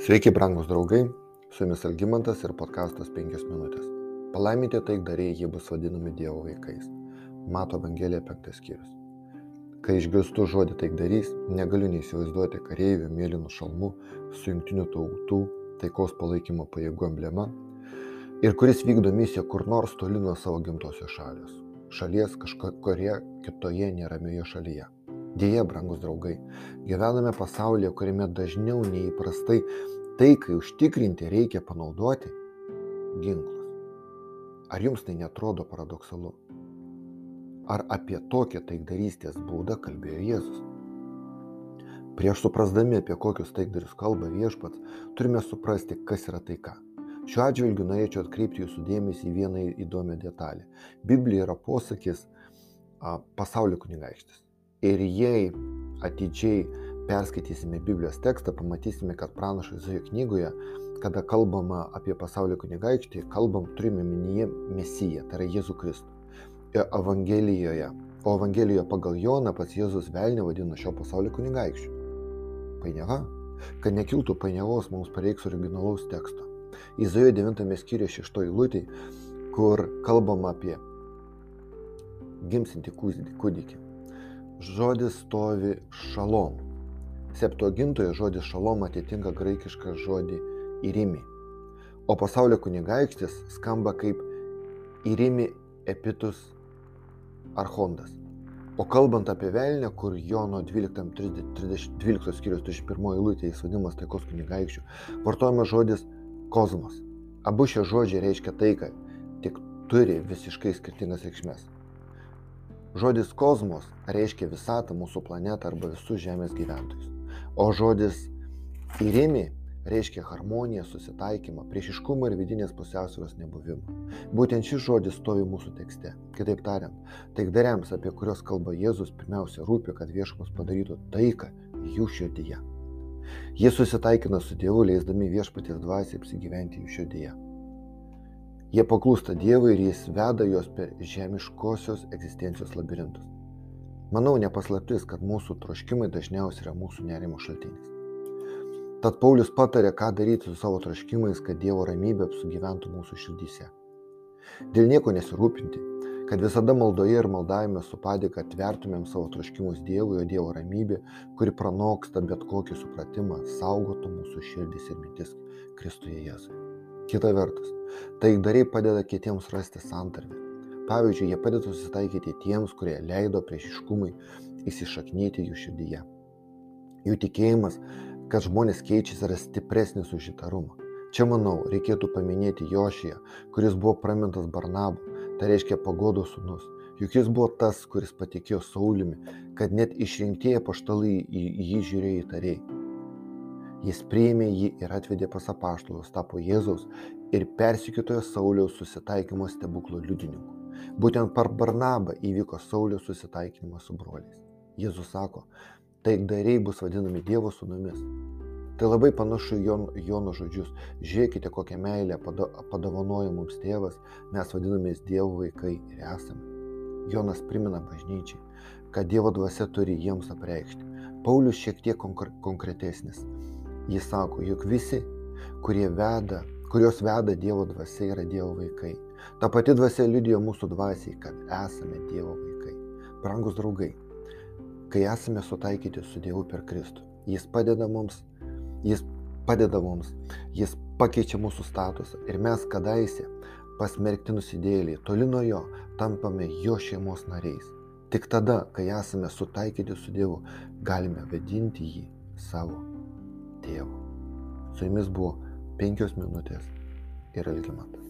Sveiki, brangus draugai, su jumis Algymantas ir podkastas 5 minutės. Palaiminti taikdariai jie bus vadinami Dievo vaikais. Mato Evangelija 5 skyrius. Kai išgirstu žodį taikdarys, negaliu neįsivaizduoti kareivių mėlynų šalmų su jungtinių tautų taikos palaikymo pajėgų emblema ir kuris vykdo misiją kur nors toli nuo savo gimtosios šalies. Šalies kažkurioje kitoje neramioje šalyje. Dėja, brangus draugai, gyvename pasaulyje, kuriame dažniau neįprastai taikai užtikrinti reikia panaudoti ginklus. Ar jums tai netrodo paradoksalu? Ar apie tokią taikdarystės būdą kalbėjo Jėzus? Prieš suprasdami, apie kokius taikdarius kalba viešpats, turime suprasti, kas yra taika. Šiuo atžvilgiu norėčiau atkreipti jūsų dėmesį į vieną įdomią detalę. Biblija yra posakis a, pasaulio kunigaikštis. Ir jei atidžiai perskaitysime Biblijos tekstą, pamatysime, kad pranašo Izaijo knygoje, kada kalbama apie pasaulio kunigaikštį, kalbam, turime minyje Mesiją, tai yra Jėzų Kristų. Ir Evangelijoje, o Evangelijoje pagal Joną pats Jėzus velnį vadino šio pasaulio kunigaikščiu. Painiava? Kad nekiltų painiavos, mums pareiks originalaus teksto. Izaijo 9 skyriuje 6 eilutė, kur kalbama apie gimsinti kūdikį žodis stovi šalom. Septuagintoje žodis šalom atitinka graikišką žodį įrimi. O pasaulio kunigaikštis skamba kaip įrimi epitus archondas. O kalbant apie velnę, kur Jono 12, 30, 12 skyrius 31 eilutė jis vadinamas taikos kunigaikščių, vartojamas žodis kosmos. Abu šie žodžiai reiškia taiką, tik turi visiškai skirtingas reikšmės. Žodis kosmos reiškia visatą, mūsų planetą arba visus Žemės gyventojus. O žodis įrimi reiškia harmoniją, susitaikymą, priešiškumą ir vidinės pusiausvėros nebuvimą. Būtent šis žodis stovi mūsų tekste. Kitaip tariant, taikdariams, apie kuriuos kalba Jėzus, pirmiausia rūpi, kad viešpas padarytų taiką jų širdyje. Jie susitaikina su Dievu, leisdami viešpaties dvasiai apsigyventi jų širdyje. Jie paklūsta Dievui ir jis veda juos per žemiškosios egzistencijos labirintus. Manau, nepaslaptis, kad mūsų troškimai dažniausiai yra mūsų nerimo šaltinis. Tad Paulius patarė, ką daryti su savo troškimais, kad Dievo ramybė apsugyventų mūsų širdyse. Dėl nieko nesirūpinti, kad visada maldoje ir maldavime su padėka atvertumėm savo troškimus Dievui, o Dievo ramybė, kuri pranoksta bet kokį supratimą, saugotų mūsų širdis ir mintis Kristuje Jėzuje. Kita vertus, taikdariai padeda kitiems rasti santarvę. Pavyzdžiui, jie padeda susitaikyti tiems, kurie leido priešiškumui įsišaknyti jų širdyje. Jų tikėjimas, kad žmonės keičiasi, yra stipresnis už įtarumą. Čia, manau, reikėtų paminėti Jošiją, kuris buvo pramintas Barnabu, tai reiškia pagodo sūnus. Juk jis buvo tas, kuris patikėjo Saulimi, kad net išrinktieji paštalai į jį žiūrėjo įtariai. Jis priėmė jį ir atvedė pas apaštalus, tapo Jėzaus ir persikitojo Sauliaus susitaikymo stebuklo liudininku. Būtent per Barnabą įvyko Sauliaus susitaikinimas su broliais. Jėzus sako, taikdariai bus vadinami Dievo sūnumis. Tai labai panašu į Jon, Jono žodžius. Žiūrėkite, kokią meilę padovanojo mums tėvas, mes vadinamės Dievo vaikai ir esame. Jonas primena bažnyčiai, kad Dievo dvasia turi jiems apreikšti. Paulius šiek tiek konkretesnis. Jis sako, juk visi, veda, kurios veda Dievo dvasia, yra Dievo vaikai. Ta pati dvasia liudijo mūsų dvasiai, kad esame Dievo vaikai. Brangus draugai, kai esame sutaikyti su Dievu per Kristų, Jis padeda mums, Jis padeda mums, Jis pakeičia mūsų statusą ir mes kadaise pasmerkti nusidėliai, toli nuo jo tampame jo šeimos nariais. Tik tada, kai esame sutaikyti su Dievu, galime vadinti jį savo tėvu. Su jumis buvo penkios minutės ir Algimantas.